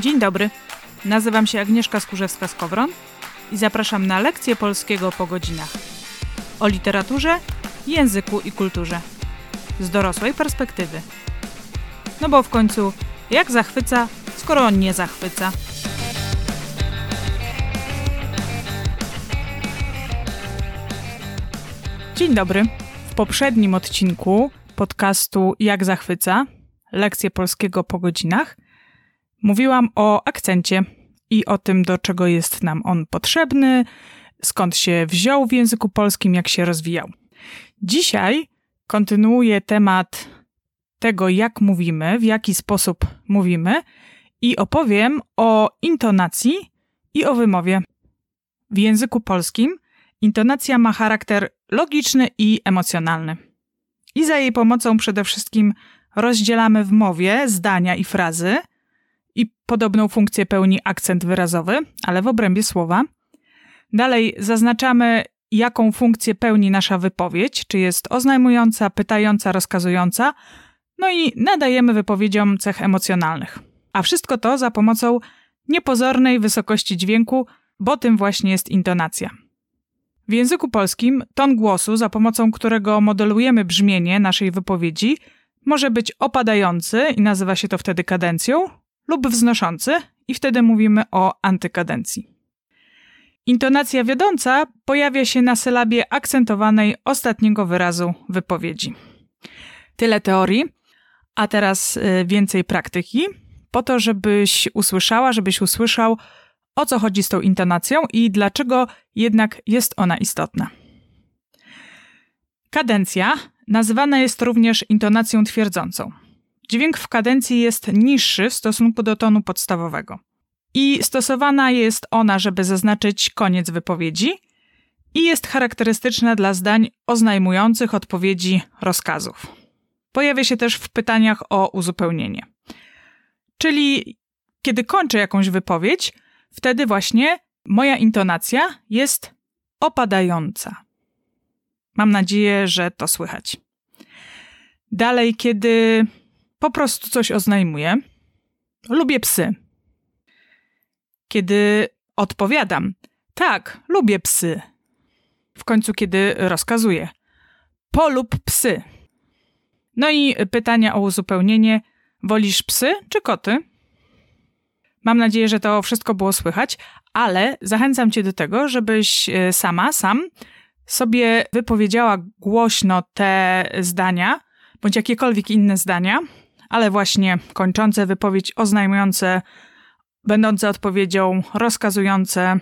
Dzień dobry. Nazywam się Agnieszka Skurzewska-Skowron i zapraszam na lekcję polskiego po godzinach. O literaturze, języku i kulturze. Z dorosłej perspektywy. No bo w końcu, jak zachwyca, skoro on nie zachwyca? Dzień dobry. W poprzednim odcinku podcastu Jak zachwyca, lekcje polskiego po godzinach, mówiłam o akcencie i o tym, do czego jest nam on potrzebny, skąd się wziął w języku polskim, jak się rozwijał. Dzisiaj kontynuuję temat tego, jak mówimy, w jaki sposób mówimy i opowiem o intonacji i o wymowie. W języku polskim intonacja ma charakter logiczny i emocjonalny. I za jej pomocą przede wszystkim rozdzielamy w mowie zdania i frazy, i podobną funkcję pełni akcent wyrazowy, ale w obrębie słowa. Dalej zaznaczamy, jaką funkcję pełni nasza wypowiedź, czy jest oznajmująca, pytająca, rozkazująca, no i nadajemy wypowiedziom cech emocjonalnych. A wszystko to za pomocą niepozornej wysokości dźwięku, bo tym właśnie jest intonacja. W języku polskim ton głosu, za pomocą którego modelujemy brzmienie naszej wypowiedzi, może być opadający i nazywa się to wtedy kadencją, lub wznoszący i wtedy mówimy o antykadencji. Intonacja wiodąca pojawia się na sylabie akcentowanej ostatniego wyrazu wypowiedzi. Tyle teorii, a teraz y, więcej praktyki, po to, żebyś usłyszała, żebyś usłyszał, o co chodzi z tą intonacją i dlaczego jednak jest ona istotna. Kadencja nazywana jest również intonacją twierdzącą. Dźwięk w kadencji jest niższy w stosunku do tonu podstawowego. I stosowana jest ona, żeby zaznaczyć koniec wypowiedzi i jest charakterystyczna dla zdań oznajmujących odpowiedzi rozkazów. Pojawia się też w pytaniach o uzupełnienie. Czyli kiedy kończę jakąś wypowiedź, wtedy właśnie moja intonacja jest opadająca. Mam nadzieję, że to słychać. Dalej, kiedy po prostu coś oznajmuję. Lubię psy. Kiedy odpowiadam, tak, lubię psy. W końcu, kiedy rozkazuję, polub psy. No i pytania o uzupełnienie: wolisz psy czy koty? Mam nadzieję, że to wszystko było słychać, ale zachęcam Cię do tego, żebyś e, sama, sam sobie wypowiedziała głośno te zdania, bądź jakiekolwiek inne zdania, ale właśnie kończące wypowiedź oznajmujące, będące odpowiedzią, rozkazujące,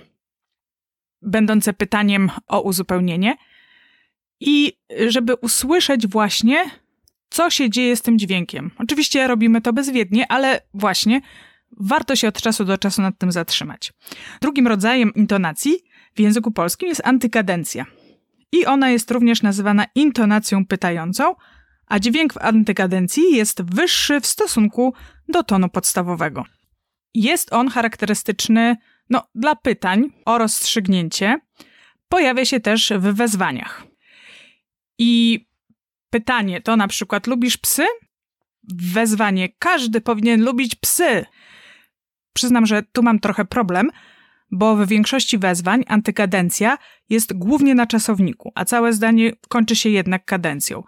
będące pytaniem o uzupełnienie. I żeby usłyszeć właśnie, co się dzieje z tym dźwiękiem. Oczywiście robimy to bezwiednie, ale właśnie warto się od czasu do czasu nad tym zatrzymać. Drugim rodzajem intonacji w języku polskim jest antykadencja. I ona jest również nazywana intonacją pytającą, a dźwięk w antykadencji jest wyższy w stosunku do tonu podstawowego. Jest on charakterystyczny no, dla pytań o rozstrzygnięcie. Pojawia się też w wezwaniach. I pytanie to na przykład lubisz psy? Wezwanie każdy powinien lubić psy. Przyznam, że tu mam trochę problem, bo w większości wezwań antykadencja jest głównie na czasowniku, a całe zdanie kończy się jednak kadencją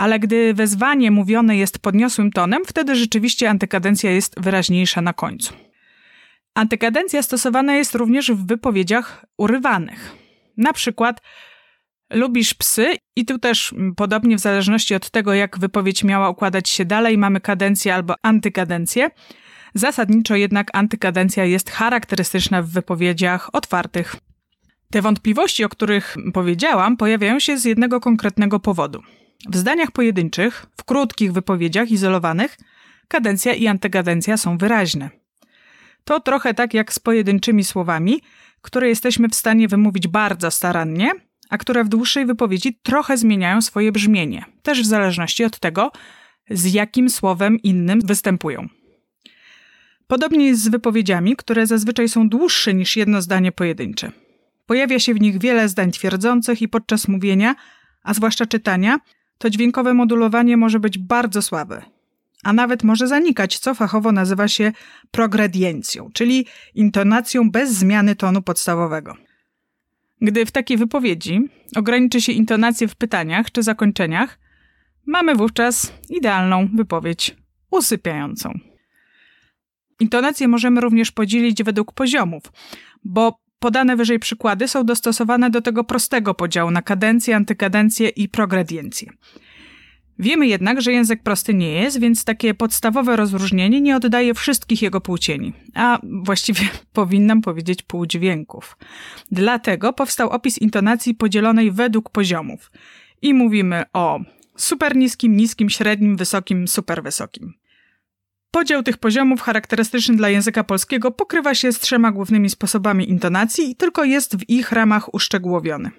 ale gdy wezwanie mówione jest podniosłym tonem, wtedy rzeczywiście antykadencja jest wyraźniejsza na końcu. Antykadencja stosowana jest również w wypowiedziach urywanych. Na przykład lubisz psy i tu też podobnie w zależności od tego, jak wypowiedź miała układać się dalej, mamy kadencję albo antykadencję. Zasadniczo jednak antykadencja jest charakterystyczna w wypowiedziach otwartych. Te wątpliwości, o których powiedziałam, pojawiają się z jednego konkretnego powodu. W zdaniach pojedynczych, w krótkich wypowiedziach izolowanych, kadencja i antykadencja są wyraźne. To trochę tak jak z pojedynczymi słowami, które jesteśmy w stanie wymówić bardzo starannie, a które w dłuższej wypowiedzi trochę zmieniają swoje brzmienie, też w zależności od tego, z jakim słowem innym występują. Podobnie jest z wypowiedziami, które zazwyczaj są dłuższe niż jedno zdanie pojedyncze. Pojawia się w nich wiele zdań twierdzących i podczas mówienia, a zwłaszcza czytania, to dźwiękowe modulowanie może być bardzo słabe. a nawet może zanikać, co fachowo nazywa się progrediencją, czyli intonacją bez zmiany tonu podstawowego. Gdy w takiej wypowiedzi ograniczy się intonację w pytaniach czy zakończeniach, mamy wówczas idealną wypowiedź usypiającą. Intonację możemy również podzielić według poziomów, bo podane wyżej przykłady są dostosowane do tego prostego podziału na kadencję, antykadencję i progrediencję. Wiemy jednak, że język prosty nie jest, więc takie podstawowe rozróżnienie nie oddaje wszystkich jego półcieni, a właściwie powinnam powiedzieć półdźwięków. Dlatego powstał opis intonacji podzielonej według poziomów. I mówimy o super niskim, niskim, średnim, wysokim, super wysokim. Podział tych poziomów charakterystyczny dla języka polskiego pokrywa się z trzema głównymi sposobami intonacji i tylko jest w ich ramach uszczegółowiony.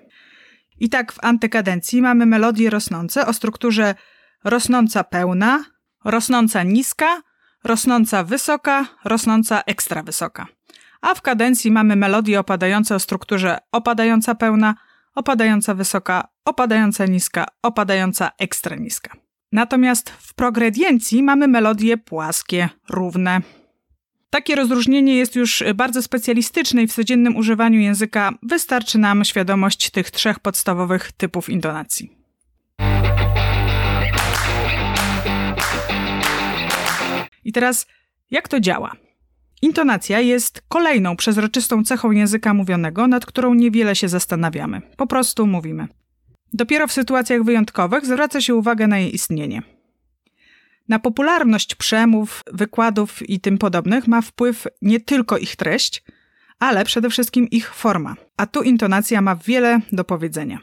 I tak w antykadencji mamy melodie rosnące o strukturze rosnąca pełna, rosnąca niska, rosnąca wysoka, rosnąca ekstra wysoka. A w kadencji mamy melodie opadające o strukturze opadająca pełna, opadająca wysoka, opadająca niska, opadająca ekstra niska. Natomiast w progrediencji mamy melodie płaskie, równe. Takie rozróżnienie jest już bardzo specjalistyczne i w codziennym używaniu języka wystarczy nam świadomość tych trzech podstawowych typów intonacji. I teraz, jak to działa? Intonacja jest kolejną przezroczystą cechą języka mówionego, nad którą niewiele się zastanawiamy. Po prostu mówimy. Dopiero w sytuacjach wyjątkowych zwraca się uwagę na jej istnienie. Na popularność przemów, wykładów i tym podobnych ma wpływ nie tylko ich treść, ale przede wszystkim ich forma. A tu intonacja ma wiele do powiedzenia.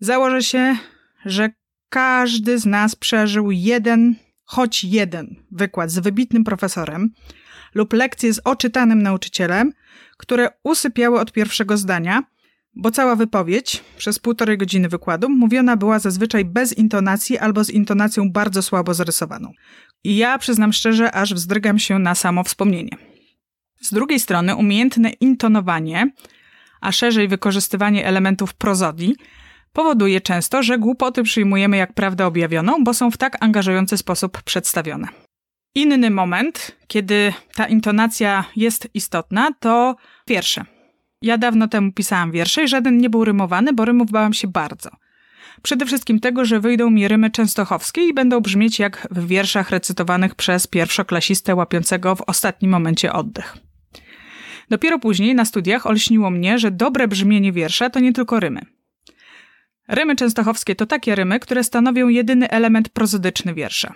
Założę się, że każdy z nas przeżył jeden, choć jeden wykład z wybitnym profesorem lub lekcję z oczytanym nauczycielem, które usypiały od pierwszego zdania – bo cała wypowiedź przez półtorej godziny wykładu mówiona była zazwyczaj bez intonacji albo z intonacją bardzo słabo zarysowaną. I ja przyznam szczerze, aż wzdrygam się na samo wspomnienie. Z drugiej strony, umiejętne intonowanie, a szerzej wykorzystywanie elementów prozodii, powoduje często, że głupoty przyjmujemy jak prawdę objawioną, bo są w tak angażujący sposób przedstawione. Inny moment, kiedy ta intonacja jest istotna, to wiersze. Ja dawno temu pisałam wiersze i żaden nie był rymowany, bo rymów bałam się bardzo. Przede wszystkim tego, że wyjdą mi rymy częstochowskie i będą brzmieć jak w wierszach recytowanych przez pierwszoklasistę łapiącego w ostatnim momencie oddech. Dopiero później na studiach olśniło mnie, że dobre brzmienie wiersza to nie tylko rymy. Rymy częstochowskie to takie rymy, które stanowią jedyny element prozodyczny wiersza.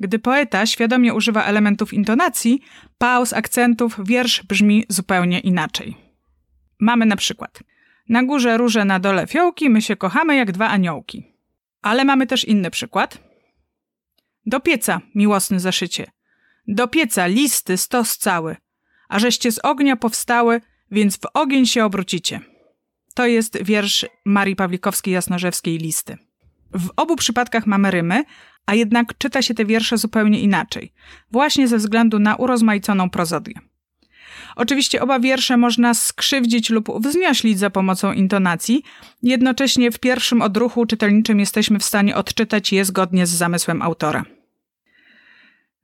Gdy poeta świadomie używa elementów intonacji, pauz, akcentów, wiersz brzmi zupełnie inaczej. Mamy na przykład na górze róże, na dole fiołki, my się kochamy jak dwa aniołki. Ale mamy też inny przykład. Do pieca, miłosny zaszycie. Do pieca listy stos cały, a żeście z ognia powstały, więc w ogień się obrócicie. To jest wiersz Marii Pawlikowskiej-Jasnorzewskiej Listy. W obu przypadkach mamy rymy, a jednak czyta się te wiersze zupełnie inaczej, właśnie ze względu na urozmaiconą prozodię. Oczywiście oba wiersze można skrzywdzić lub wznioślić za pomocą intonacji, jednocześnie w pierwszym odruchu czytelniczym jesteśmy w stanie odczytać je zgodnie z zamysłem autora.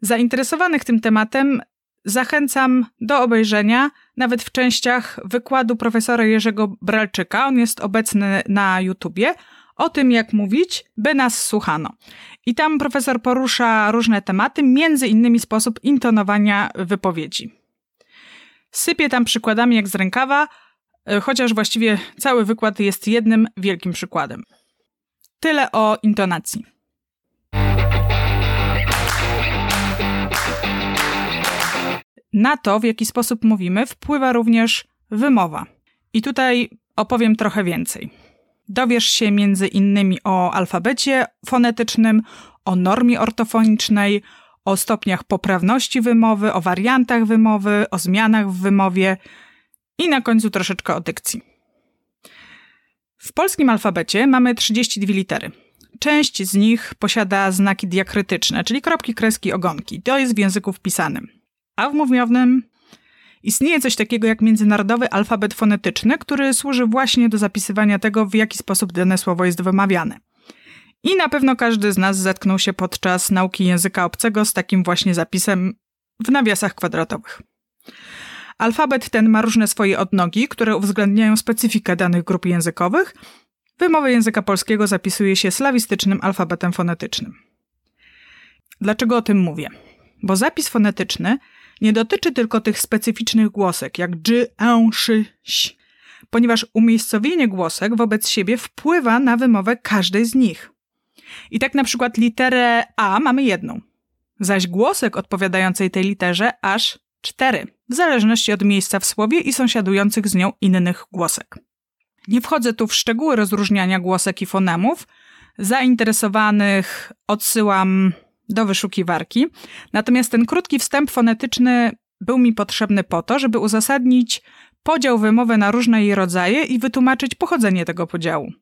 Zainteresowanych tym tematem zachęcam do obejrzenia nawet w częściach wykładu profesora Jerzego Bralczyka, on jest obecny na YouTubie, o tym jak mówić, by nas słuchano. I tam profesor porusza różne tematy, między innymi sposób intonowania wypowiedzi. Sypie tam przykładami jak z rękawa, e, chociaż właściwie cały wykład jest jednym wielkim przykładem. Tyle o intonacji. Na to, w jaki sposób mówimy, wpływa również wymowa. I tutaj opowiem trochę więcej. Dowiesz się między innymi o alfabecie fonetycznym, o normie ortofonicznej, o stopniach poprawności wymowy, o wariantach wymowy, o zmianach w wymowie i na końcu troszeczkę o dykcji. W polskim alfabecie mamy 32 litery. Część z nich posiada znaki diakrytyczne, czyli kropki, kreski, ogonki. To jest w języku wpisanym. A w mówiownym istnieje coś takiego jak międzynarodowy alfabet fonetyczny, który służy właśnie do zapisywania tego, w jaki sposób dane słowo jest wymawiane. I na pewno każdy z nas zetknął się podczas nauki języka obcego z takim właśnie zapisem w nawiasach kwadratowych. Alfabet ten ma różne swoje odnogi, które uwzględniają specyfikę danych grup językowych. Wymowę języka polskiego zapisuje się slawistycznym alfabetem fonetycznym. Dlaczego o tym mówię? Bo zapis fonetyczny nie dotyczy tylko tych specyficznych głosek, jak dż, ę, szy, ś, ponieważ umiejscowienie głosek wobec siebie wpływa na wymowę każdej z nich. I tak na przykład literę A mamy jedną, zaś głosek odpowiadającej tej literze aż cztery, w zależności od miejsca w słowie i sąsiadujących z nią innych głosek. Nie wchodzę tu w szczegóły rozróżniania głosek i fonemów. Zainteresowanych odsyłam do wyszukiwarki. Natomiast ten krótki wstęp fonetyczny był mi potrzebny po to, żeby uzasadnić podział wymowy na różne jej rodzaje i wytłumaczyć pochodzenie tego podziału.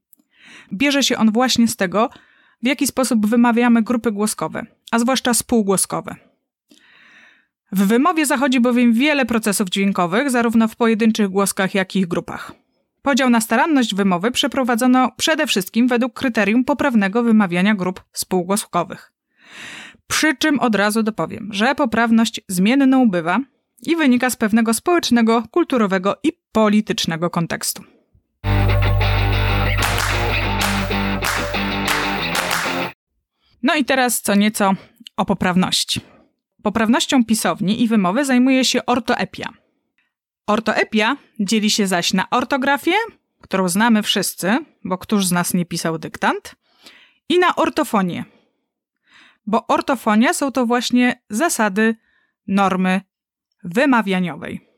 Bierze się on właśnie z tego, w jaki sposób wymawiamy grupy głoskowe, a zwłaszcza spółgłoskowe. W wymowie zachodzi bowiem wiele procesów dźwiękowych, zarówno w pojedynczych głoskach, jak i ich grupach. Podział na staranność wymowy przeprowadzono przede wszystkim według kryterium poprawnego wymawiania grup spółgłoskowych. Przy czym od razu dopowiem, że poprawność zmienną bywa i wynika z pewnego społecznego, kulturowego i politycznego kontekstu. No i teraz co nieco o poprawności. Poprawnością pisowni i wymowy zajmuje się ortoepia. Ortoepia dzieli się zaś na ortografię, którą znamy wszyscy, bo któż z nas nie pisał dyktant, i na ortofonię, bo ortofonia są to właśnie zasady normy wymawianiowej.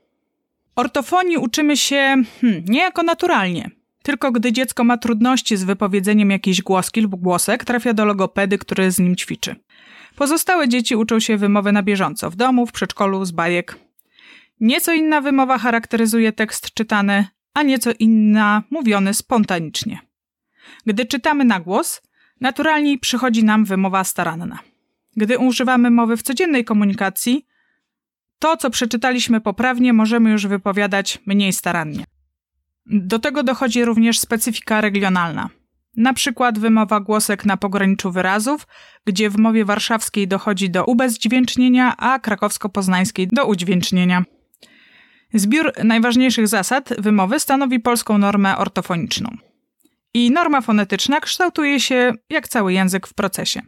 Ortofonii uczymy się hmm, niejako naturalnie, tylko gdy dziecko ma trudności z wypowiedzeniem jakiejś głoski lub głosek, trafia do logopedy, który z nim ćwiczy. Pozostałe dzieci uczą się wymowy na bieżąco, w domu, w przedszkolu, z bajek. Nieco inna wymowa charakteryzuje tekst czytany, a nieco inna mówiony spontanicznie. Gdy czytamy na głos, naturalniej przychodzi nam wymowa staranna. Gdy używamy mowy w codziennej komunikacji, to, co przeczytaliśmy poprawnie, możemy już wypowiadać mniej starannie. Do tego dochodzi również specyfika regionalna. Na przykład wymowa głosek na pograniczu wyrazów, gdzie w mowie warszawskiej dochodzi do ubezdźwięcznienia, a krakowsko-poznańskiej do udźwięcznienia. Zbiór najważniejszych zasad wymowy stanowi polską normę ortofoniczną. I norma fonetyczna kształtuje się jak cały język w procesie.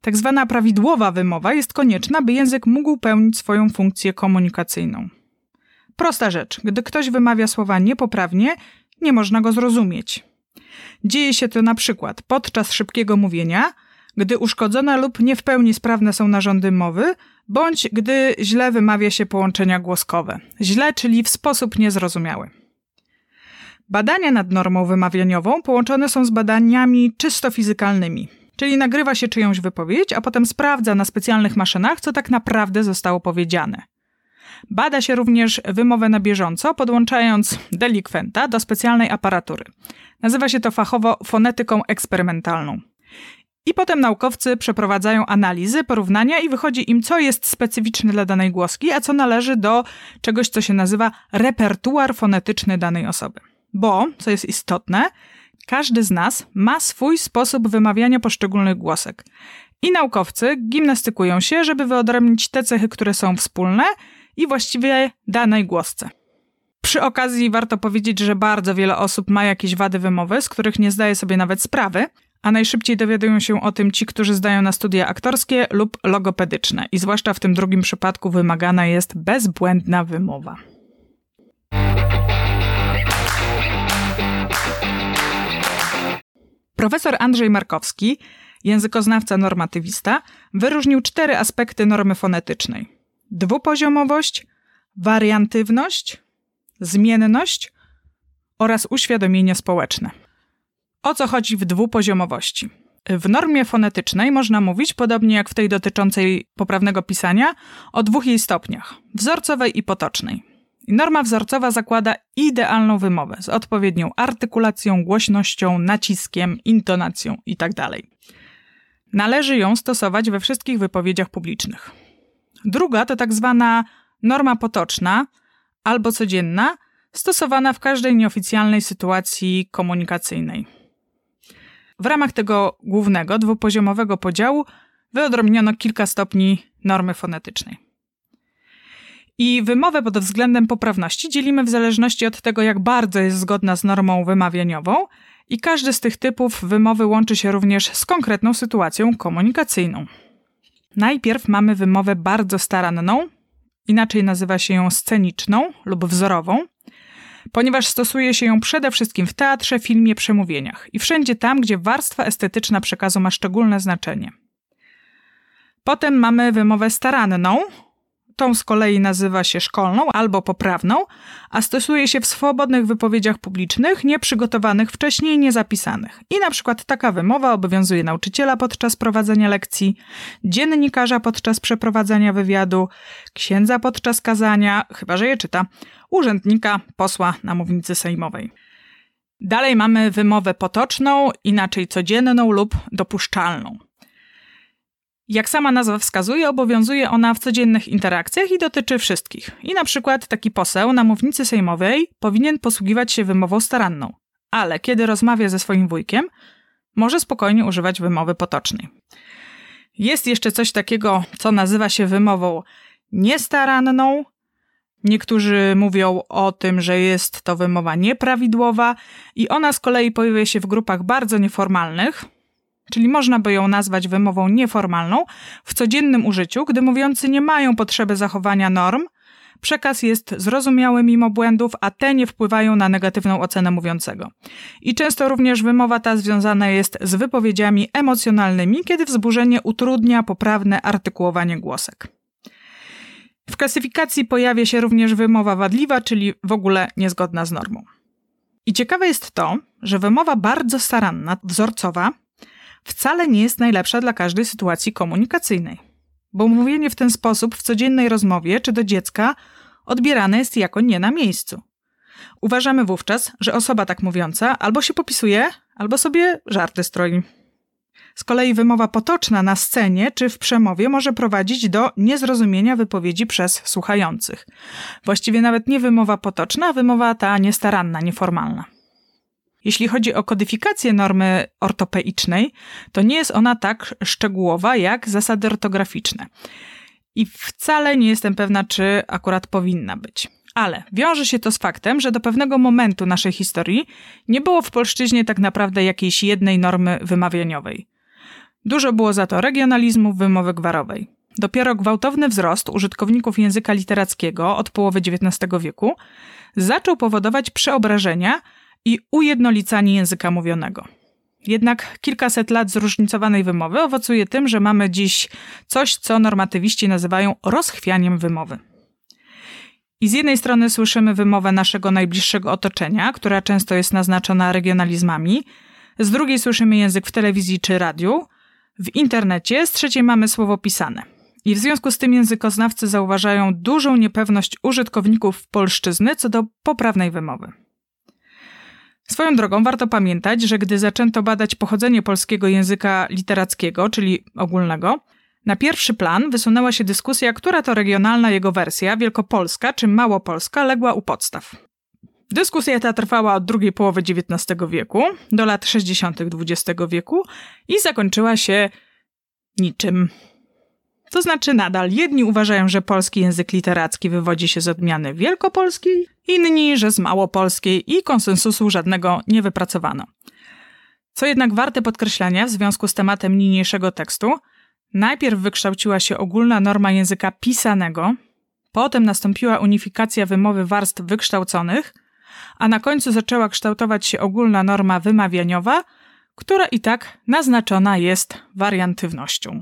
Tak zwana prawidłowa wymowa jest konieczna, by język mógł pełnić swoją funkcję komunikacyjną. Prosta rzecz. Gdy ktoś wymawia słowa niepoprawnie, nie można go zrozumieć. Dzieje się to na przykład podczas szybkiego mówienia, gdy uszkodzone lub nie w pełni sprawne są narządy mowy, bądź gdy źle wymawia się połączenia głoskowe. Źle, czyli w sposób niezrozumiały. Badania nad normą wymawianiową połączone są z badaniami czysto fizykalnymi, czyli nagrywa się czyjąś wypowiedź, a potem sprawdza na specjalnych maszynach, co tak naprawdę zostało powiedziane. Bada się również wymowę na bieżąco, podłączając delikwenta do specjalnej aparatury. Nazywa się to fachowo fonetyką eksperymentalną. I potem naukowcy przeprowadzają analizy, porównania i wychodzi im, co jest specyficzne dla danej głoski, a co należy do czegoś, co się nazywa repertuar fonetyczny danej osoby. Bo, co jest istotne, każdy z nas ma swój sposób wymawiania poszczególnych głosek. I naukowcy gimnastykują się, żeby wyodrębnić te cechy, które są wspólne i właściwie danej głosce. Przy okazji warto powiedzieć, że bardzo wiele osób ma jakieś wady wymowy, z których nie zdaje sobie nawet sprawy, a najszybciej dowiadują się o tym ci, którzy zdają na studia aktorskie lub logopedyczne. I zwłaszcza w tym drugim przypadku wymagana jest bezbłędna wymowa. Profesor Andrzej Markowski, językoznawca normatywista, wyróżnił cztery aspekty normy fonetycznej: dwupoziomowość, wariantywność, zmienność oraz uświadomienie społeczne. O co chodzi w dwupoziomowości? W normie fonetycznej można mówić, podobnie jak w tej dotyczącej poprawnego pisania, o dwóch jej stopniach wzorcowej i potocznej. Norma wzorcowa zakłada idealną wymowę z odpowiednią artykulacją, głośnością, naciskiem, intonacją itd. Tak Należy ją stosować we wszystkich wypowiedziach publicznych. Druga to tak zwana norma potoczna albo codzienna, stosowana w każdej nieoficjalnej sytuacji komunikacyjnej. w ramach tego głównego, dwupoziomowego podziału wyodrębniono kilka stopni normy fonetycznej. I wymowę pod względem poprawności dzielimy w zależności od tego, jak bardzo jest zgodna z normą wymawianiową, i każdy z tych typów wymowy łączy się również z konkretną sytuacją komunikacyjną. Najpierw mamy wymowę bardzo staranną, inaczej nazywa się ją sceniczną lub wzorową, ponieważ stosuje się ją przede wszystkim w teatrze, filmie, przemówieniach i wszędzie tam, gdzie warstwa estetyczna przekazu ma szczególne znaczenie. Potem mamy wymowę staranną, Tą z kolei nazywa się szkolną albo poprawną, a stosuje się w swobodnych wypowiedziach publicznych, nieprzygotowanych wcześniej, niezapisanych. I na przykład taka wymowa obowiązuje nauczyciela podczas prowadzenia lekcji, dziennikarza podczas przeprowadzania wywiadu, księdza podczas kazania, chyba że je czyta, urzędnika, posła na mównicy sejmowej. Dalej mamy wymowę potoczną, inaczej codzienną lub dopuszczalną. Jak sama nazwa wskazuje, obowiązuje ona w codziennych interakcjach i dotyczy wszystkich. I na przykład taki poseł na mównicy sejmowej powinien posługiwać się wymową staranną, ale kiedy rozmawia ze swoim wujkiem, może spokojnie używać wymowy potocznej. Jest jeszcze coś takiego, co nazywa się wymową niestaranną. Niektórzy mówią o tym, że jest to wymowa nieprawidłowa i ona z kolei pojawia się w grupach bardzo nieformalnych, czyli można by ją nazwać wymową nieformalną, w codziennym użyciu, gdy mówiący nie mają potrzeby zachowania norm, przekaz jest zrozumiały mimo błędów, a te nie wpływają na negatywną ocenę mówiącego. I często również wymowa ta związana jest z wypowiedziami emocjonalnymi, kiedy wzburzenie utrudnia poprawne artykułowanie głosek. W klasyfikacji pojawia się również wymowa wadliwa, czyli w ogóle niezgodna z normą. I ciekawe jest to, że wymowa bardzo staranna, wzorcowa, wcale nie jest najlepsza dla każdej sytuacji komunikacyjnej. Bo mówienie w ten sposób w codziennej rozmowie czy do dziecka odbierane jest jako nie na miejscu. Uważamy wówczas, że osoba tak mówiąca albo się popisuje, albo sobie żarty stroi. Z kolei wymowa potoczna na scenie czy w przemowie może prowadzić do niezrozumienia wypowiedzi przez słuchających. Właściwie nawet nie wymowa potoczna, a wymowa ta niestaranna, nieformalna. Jeśli chodzi o kodyfikację normy ortopeicznej, to nie jest ona tak szczegółowa jak zasady ortograficzne. I wcale nie jestem pewna, czy akurat powinna być. Ale wiąże się to z faktem, że do pewnego momentu naszej historii nie było w polszczyźnie tak naprawdę jakiejś jednej normy wymawianiowej. Dużo było za to regionalizmu wymowy gwarowej. Dopiero gwałtowny wzrost użytkowników języka literackiego od połowy XIX wieku zaczął powodować przeobrażenia i ujednolicanie języka mówionego. Jednak kilkaset lat zróżnicowanej wymowy owocuje tym, że mamy dziś coś, co normatywiści nazywają rozchwianiem wymowy. I z jednej strony słyszymy wymowę naszego najbliższego otoczenia, która często jest naznaczona regionalizmami, z drugiej słyszymy język w telewizji czy radiu, w internecie, z trzeciej mamy słowo pisane. I w związku z tym językoznawcy zauważają dużą niepewność użytkowników polszczyzny co do poprawnej wymowy. Swoją drogą warto pamiętać, że gdy zaczęto badać pochodzenie polskiego języka literackiego, czyli ogólnego, na pierwszy plan wysunęła się dyskusja, która to regionalna jego wersja, wielkopolska czy małopolska, legła u podstaw. Dyskusja ta trwała od drugiej połowy XIX wieku do lat 60. XX wieku i zakończyła się niczym. To znaczy nadal jedni uważają, że polski język literacki wywodzi się z odmiany wielkopolskiej, inni, że z małopolskiej i konsensusu żadnego nie wypracowano. Co jednak warte podkreślenia w związku z tematem niniejszego tekstu, najpierw wykształciła się ogólna norma języka pisanego, potem nastąpiła unifikacja wymowy warstw wykształconych, a na końcu zaczęła kształtować się ogólna norma wymawianiowa, która i tak naznaczona jest wariantywnością.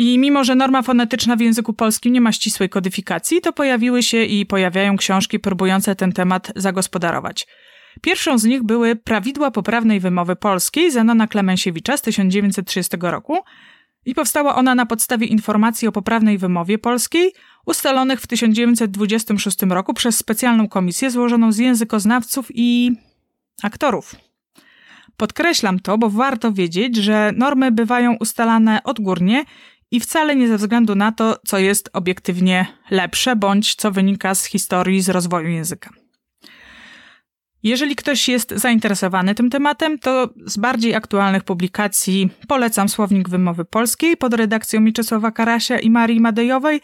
I mimo, że norma fonetyczna w języku polskim nie ma ścisłej kodyfikacji, to pojawiły się i pojawiają książki próbujące ten temat zagospodarować. Pierwszą z nich były Prawidła poprawnej wymowy polskiej Zenona Klemensiewicza z 1930 roku i powstała ona na podstawie informacji o poprawnej wymowie polskiej ustalonych w 1926 roku przez specjalną komisję złożoną z językoznawców i aktorów. Podkreślam to, bo warto wiedzieć, że normy bywają ustalane odgórnie i wcale nie ze względu na to, co jest obiektywnie lepsze, bądź co wynika z historii, z rozwoju języka. Jeżeli ktoś jest zainteresowany tym tematem, to z bardziej aktualnych publikacji polecam Słownik Wymowy Polskiej pod redakcją Mieczysława Karasia i Marii Madejowej,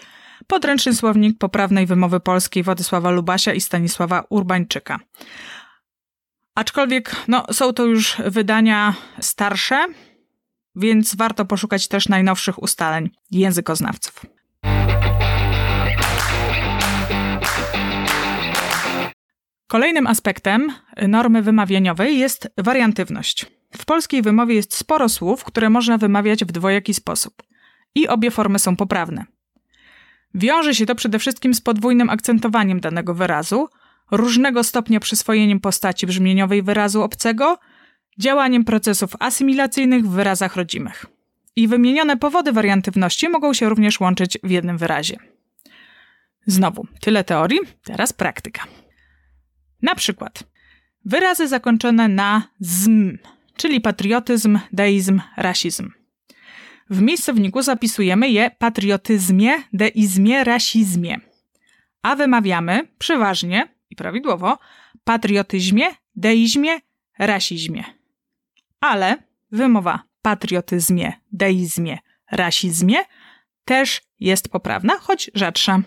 podręczny słownik poprawnej wymowy polskiej Władysława Lubasia i Stanisława Urbańczyka. Aczkolwiek no, są to już wydania starsze, więc warto poszukać też najnowszych ustaleń językoznawców. Kolejnym aspektem normy wymawianiowej jest wariantywność. W polskiej wymowie jest sporo słów, które można wymawiać w dwojaki sposób. I obie formy są poprawne. Wiąże się to przede wszystkim z podwójnym akcentowaniem danego wyrazu, różnego stopnia przyswojeniem postaci brzmieniowej wyrazu obcego, działaniem procesów asymilacyjnych w wyrazach rodzimych. I wymienione powody wariantywności mogą się również łączyć w jednym wyrazie. Znowu, tyle teorii, teraz praktyka. Na przykład wyrazy zakończone na zm, czyli patriotyzm, deizm, rasizm. W miejscowniku zapisujemy je patriotyzmie, deizmie, rasizmie, a wymawiamy przeważnie i prawidłowo patriotyzmie, deizmie, rasizmie. Ale wymowa patriotyzmie, deizmie, rasizmie też jest poprawna, choć rzadsza.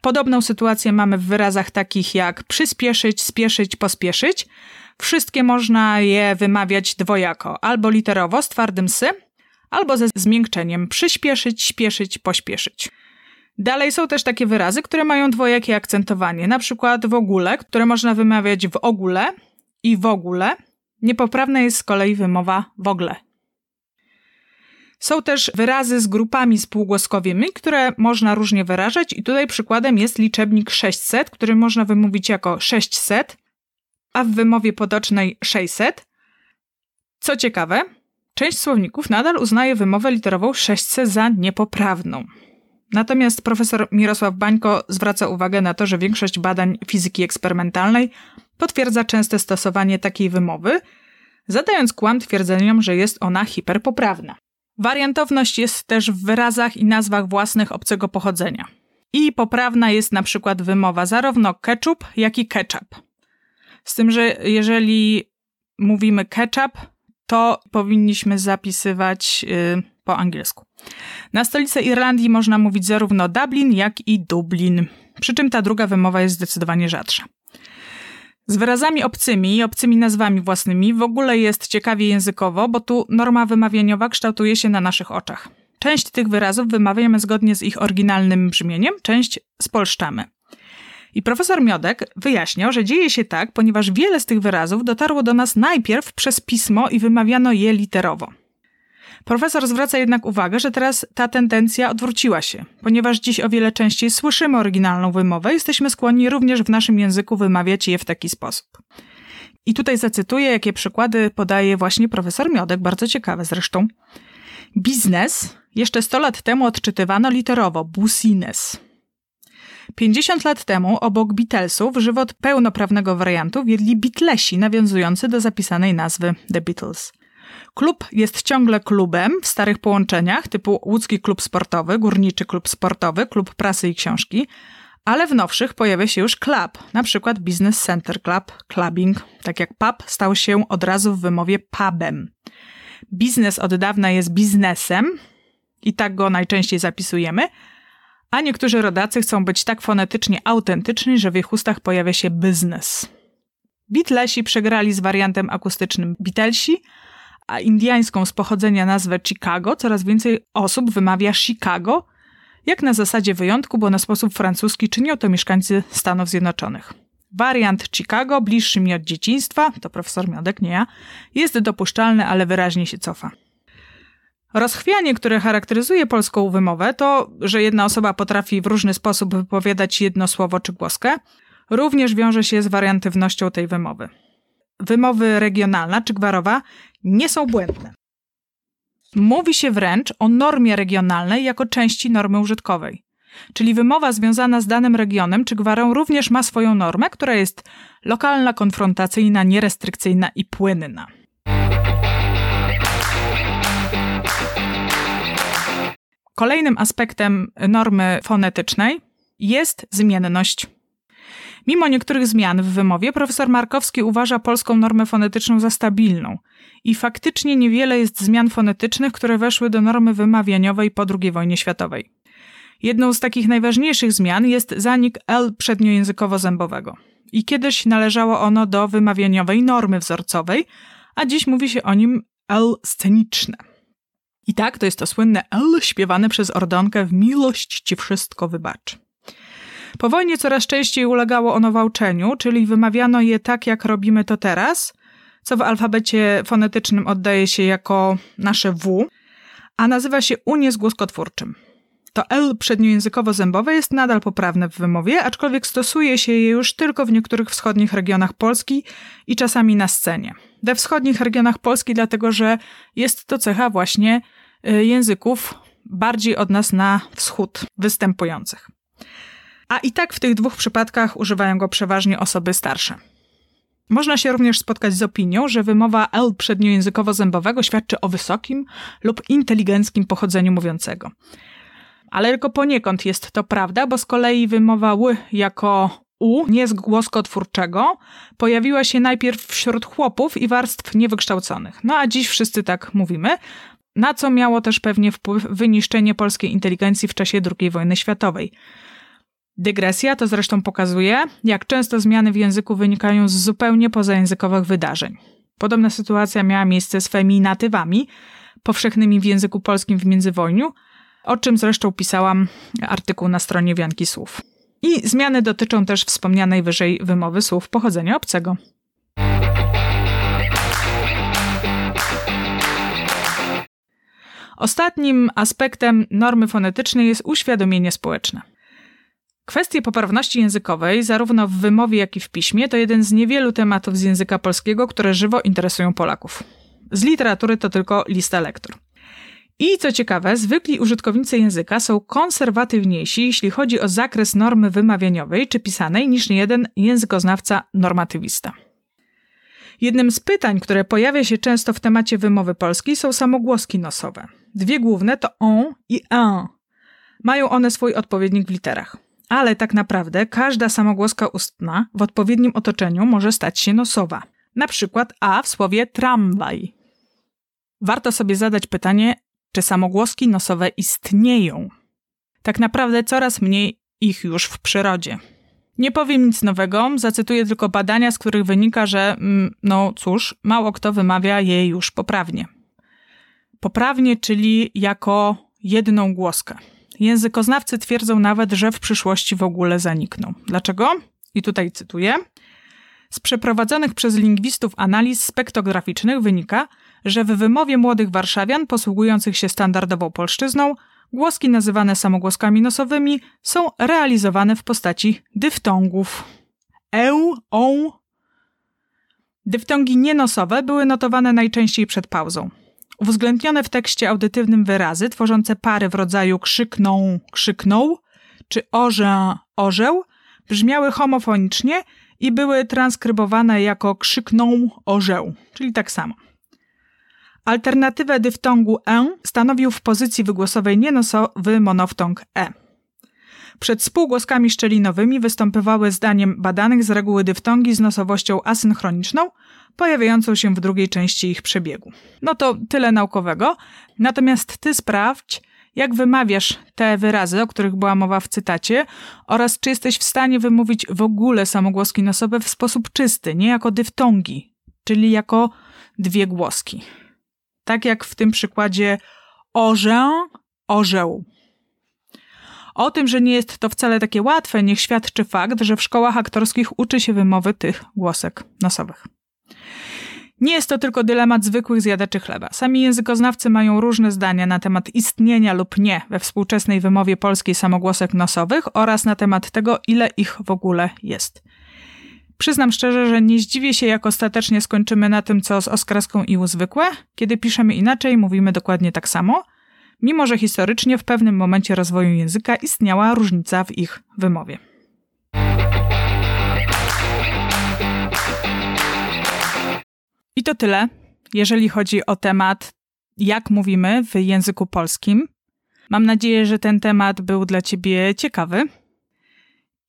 Podobną sytuację mamy w wyrazach takich jak przyspieszyć, spieszyć, pospieszyć. Wszystkie można je wymawiać dwojako, albo literowo z twardym sy, albo ze zmiękczeniem przyspieszyć, śpieszyć, pośpieszyć. Dalej są też takie wyrazy, które mają dwojakie akcentowanie, na przykład w ogóle, które można wymawiać w ogóle i w ogóle. Niepoprawna jest z kolei wymowa w ogóle. Są też wyrazy z grupami spółgłoskowymi, które można różnie wyrażać i tutaj przykładem jest liczebnik 600, który można wymówić jako 600, a w wymowie potocznej 600. Co ciekawe, część słowników nadal uznaje wymowę literową 600 za niepoprawną. Natomiast profesor Mirosław Bańko zwraca uwagę na to, że większość badań fizyki eksperymentalnej potwierdza częste stosowanie takiej wymowy, zadając kłam twierdzeniom, że jest ona hiperpoprawna. Wariantowność jest też w wyrazach i nazwach własnych obcego pochodzenia. I poprawna jest na przykład wymowa zarówno ketchup, jak i ketchup. Z tym, że jeżeli mówimy ketchup, to powinniśmy zapisywać yy, po angielsku. Na stolicę Irlandii można mówić zarówno Dublin, jak i Dublin. Przy czym ta druga wymowa jest zdecydowanie rzadsza. Z wyrazami obcymi i obcymi nazwami własnymi w ogóle jest ciekawie językowo, bo tu norma wymawianiowa kształtuje się na naszych oczach. Część tych wyrazów wymawiamy zgodnie z ich oryginalnym brzmieniem, część spolszczamy. I profesor Miodek wyjaśniał, że dzieje się tak, ponieważ wiele z tych wyrazów dotarło do nas najpierw przez pismo i wymawiano je literowo. Profesor zwraca jednak uwagę, że teraz ta tendencja odwróciła się. Ponieważ dziś o wiele częściej słyszymy oryginalną wymowę, jesteśmy skłonni również w naszym języku wymawiać je w taki sposób. I tutaj zacytuję, jakie przykłady podaje właśnie profesor Miodek, bardzo ciekawe zresztą. Biznes jeszcze 100 lat temu odczytywano literowo busines. 50 lat temu obok Beatlesów żywot pełnoprawnego wariantu wiedli Beatlesi, nawiązujący do zapisanej nazwy The Beatles. Klub jest ciągle klubem w starych połączeniach typu Łódzki Klub Sportowy, Górniczy Klub Sportowy, Klub Prasy i Książki, ale w nowszych pojawia się już club, na przykład Business Center Club, clubbing, tak jak pub stał się od razu w wymowie pubem. Biznes od dawna jest biznesem i tak go najczęściej zapisujemy, a niektórzy rodacy chcą być tak fonetycznie autentyczni, że w ich ustach pojawia się biznes. Beatlesi przegrali z wariantem akustycznym Beatlesi, indiańską z pochodzenia nazwę Chicago coraz więcej osób wymawia Chicago, jak na zasadzie wyjątku, bo na sposób francuski czynią to mieszkańcy Stanów Zjednoczonych. Wariant Chicago, bliższy mi od dzieciństwa, to profesor Miodek, nie ja, jest dopuszczalny, ale wyraźnie się cofa. Rozchwianie, które charakteryzuje polską wymowę, to, że jedna osoba potrafi w różny sposób wypowiadać jedno słowo czy głoskę, również wiąże się z wariantywnością tej wymowy wymowy regionalna czy gwarowa nie są błędne. Mówi się wręcz o normie regionalnej jako części normy użytkowej. Czyli wymowa związana z danym regionem czy gwarą również ma swoją normę, która jest lokalna, konfrontacyjna, nierestrykcyjna i płynna. Kolejnym aspektem normy fonetycznej jest zmienność. Mimo niektórych zmian w wymowie, profesor Markowski uważa polską normę fonetyczną za stabilną i faktycznie niewiele jest zmian fonetycznych, które weszły do normy wymawianiowej po II wojnie światowej. Jedną z takich najważniejszych zmian jest zanik L przedniojęzykowo-zębowego. I kiedyś należało ono do wymawianiowej normy wzorcowej, a dziś mówi się o nim L sceniczne. I tak to jest to słynne L śpiewane przez Ordonkę w Miłość ci wszystko wybacz. Po wojnie coraz częściej ulegało ono wałczeniu, czyli wymawiano je tak, jak robimy to teraz, co w alfabecie fonetycznym oddaje się jako nasze W, a nazywa się unie z głoskotwórczym. To L przedniojęzykowo-zębowe jest nadal poprawne w wymowie, aczkolwiek stosuje się je już tylko w niektórych wschodnich regionach Polski i czasami na scenie. We wschodnich regionach Polski, dlatego że jest to cecha właśnie y, języków bardziej od nas na wschód występujących. A i tak w tych dwóch przypadkach używają go przeważnie osoby starsze. Można się również spotkać z opinią, że wymowa L przedniojęzykowo-zębowego świadczy o wysokim lub inteligenckim pochodzeniu mówiącego. Ale tylko poniekąd jest to prawda, bo z kolei wymowa ły jako u, nie z głoskotwórczego, pojawiła się najpierw wśród chłopów i warstw niewykształconych. No a dziś wszyscy tak mówimy, na co miało też pewnie wpływ wyniszczenie polskiej inteligencji w czasie II wojny światowej. Dygresja to zresztą pokazuje, jak często zmiany w języku wynikają z zupełnie pozajęzykowych wydarzeń. Podobna sytuacja miała miejsce z feminatywami, powszechnymi w języku polskim w międzywojniu, o czym zresztą pisałam artykuł na stronie Wianki Słów. I zmiany dotyczą też wspomnianej wyżej wymowy słów pochodzenia obcego. Ostatnim aspektem normy fonetycznej jest uświadomienie społeczne. Kwestie poprawności językowej, zarówno w wymowie, jak i w piśmie, to jeden z niewielu tematów z języka polskiego, które żywo interesują Polaków. Z literatury to tylko lista lektur. I co ciekawe, zwykli użytkownicy języka są konserwatywniejsi, jeśli chodzi o zakres normy wymawianiowej czy pisanej, niż niejeden językoznawca normatywista. Jednym z pytań, które pojawia się często w temacie wymowy polskiej, są samogłoski nosowe. Dwie główne to on i un. Mają one swój odpowiednik w literach. Ale tak naprawdę każda samogłoska ustna w odpowiednim otoczeniu może stać się nosowa. Na przykład a w słowie tramwaj. Warto sobie zadać pytanie, czy samogłoski nosowe istnieją. Tak naprawdę coraz mniej ich już w przyrodzie. Nie powiem nic nowego, zacytuję tylko badania, z których wynika, że, mm, no cóż, mało kto wymawia je już poprawnie. Poprawnie, czyli jako jedną głoskę. Językoznawcy twierdzą nawet, że w przyszłości w ogóle zanikną. Dlaczego? I tutaj cytuję. Z przeprowadzonych przez lingwistów analiz spektograficznych wynika, że w wymowie młodych warszawian posługujących się standardową polszczyzną głoski nazywane samogłoskami nosowymi są realizowane w postaci dyftongów. Eu, on. Dyftongi nienosowe były notowane najczęściej przed pauzą. Uwzględnione w tekście audytywnym wyrazy tworzące pary w rodzaju krzykną, krzyknął czy orze, orzeł brzmiały homofonicznie i były transkrybowane jako krzykną orzeł, czyli tak samo. Alternatywę dyftongu e stanowił w pozycji wygłosowej nienosowy monoftong e. Przed spółgłoskami szczelinowymi występowały zdaniem badanych z reguły dyftongi z nosowością asynchroniczną, pojawiającą się w drugiej części ich przebiegu. No to tyle naukowego. Natomiast ty sprawdź, jak wymawiasz te wyrazy, o których była mowa w cytacie, oraz czy jesteś w stanie wymówić w ogóle samogłoski nosowe w sposób czysty, nie jako dyftongi, czyli jako dwie głoski. Tak jak w tym przykładzie orzę, orzeł. O tym, że nie jest to wcale takie łatwe, niech świadczy fakt, że w szkołach aktorskich uczy się wymowy tych głosek nosowych. Nie jest to tylko dylemat zwykłych zjadaczy chleba. Sami językoznawcy mają różne zdania na temat istnienia lub nie we współczesnej wymowie polskiej samogłosek nosowych oraz na temat tego, ile ich w ogóle jest. Przyznam szczerze, że nie zdziwię się, jak ostatecznie skończymy na tym, co z Oskraską i zwykłe. Kiedy piszemy inaczej, mówimy dokładnie tak samo, mimo że historycznie w pewnym momencie rozwoju języka istniała różnica w ich wymowie. I to tyle, jeżeli chodzi o temat, jak mówimy w języku polskim. Mam nadzieję, że ten temat był dla Ciebie ciekawy.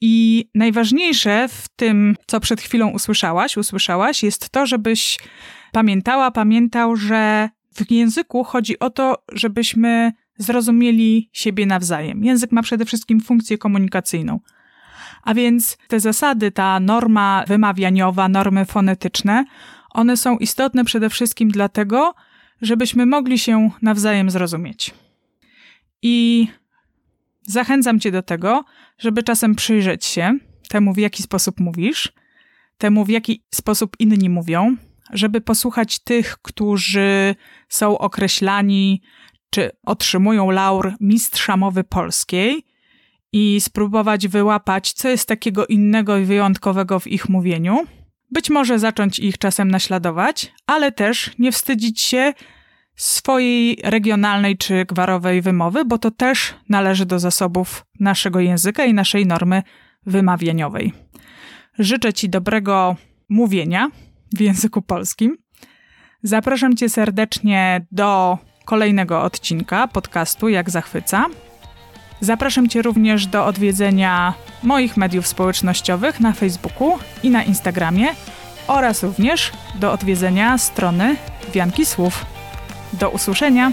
I najważniejsze w tym, co przed chwilą usłyszałaś, usłyszałaś, jest to, żebyś pamiętała, pamiętał, że w języku chodzi o to, żebyśmy zrozumieli siebie nawzajem. Język ma przede wszystkim funkcję komunikacyjną. A więc te zasady, ta norma wymawianiowa, normy fonetyczne, one są istotne przede wszystkim dlatego, żebyśmy mogli się nawzajem zrozumieć. I zachęcam Cię do tego, żeby czasem przyjrzeć się temu, w jaki sposób mówisz, temu, w jaki sposób inni mówią, żeby posłuchać tych, którzy są określani czy otrzymują laur mistrza mowy polskiej i spróbować wyłapać, co jest takiego innego i wyjątkowego w ich mówieniu. Być może zacząć ich czasem naśladować, ale też nie wstydzić się swojej regionalnej czy gwarowej wymowy, bo to też należy do zasobów naszego języka i naszej normy wymawianiowej. Życzę Ci dobrego mówienia w języku polskim. Zapraszam Cię serdecznie do kolejnego odcinka podcastu Jak Zachwyca. Zapraszam Cię również do odwiedzenia moich mediów społecznościowych na Facebooku i na Instagramie oraz również do odwiedzenia strony Wianki Słów. Do usłyszenia!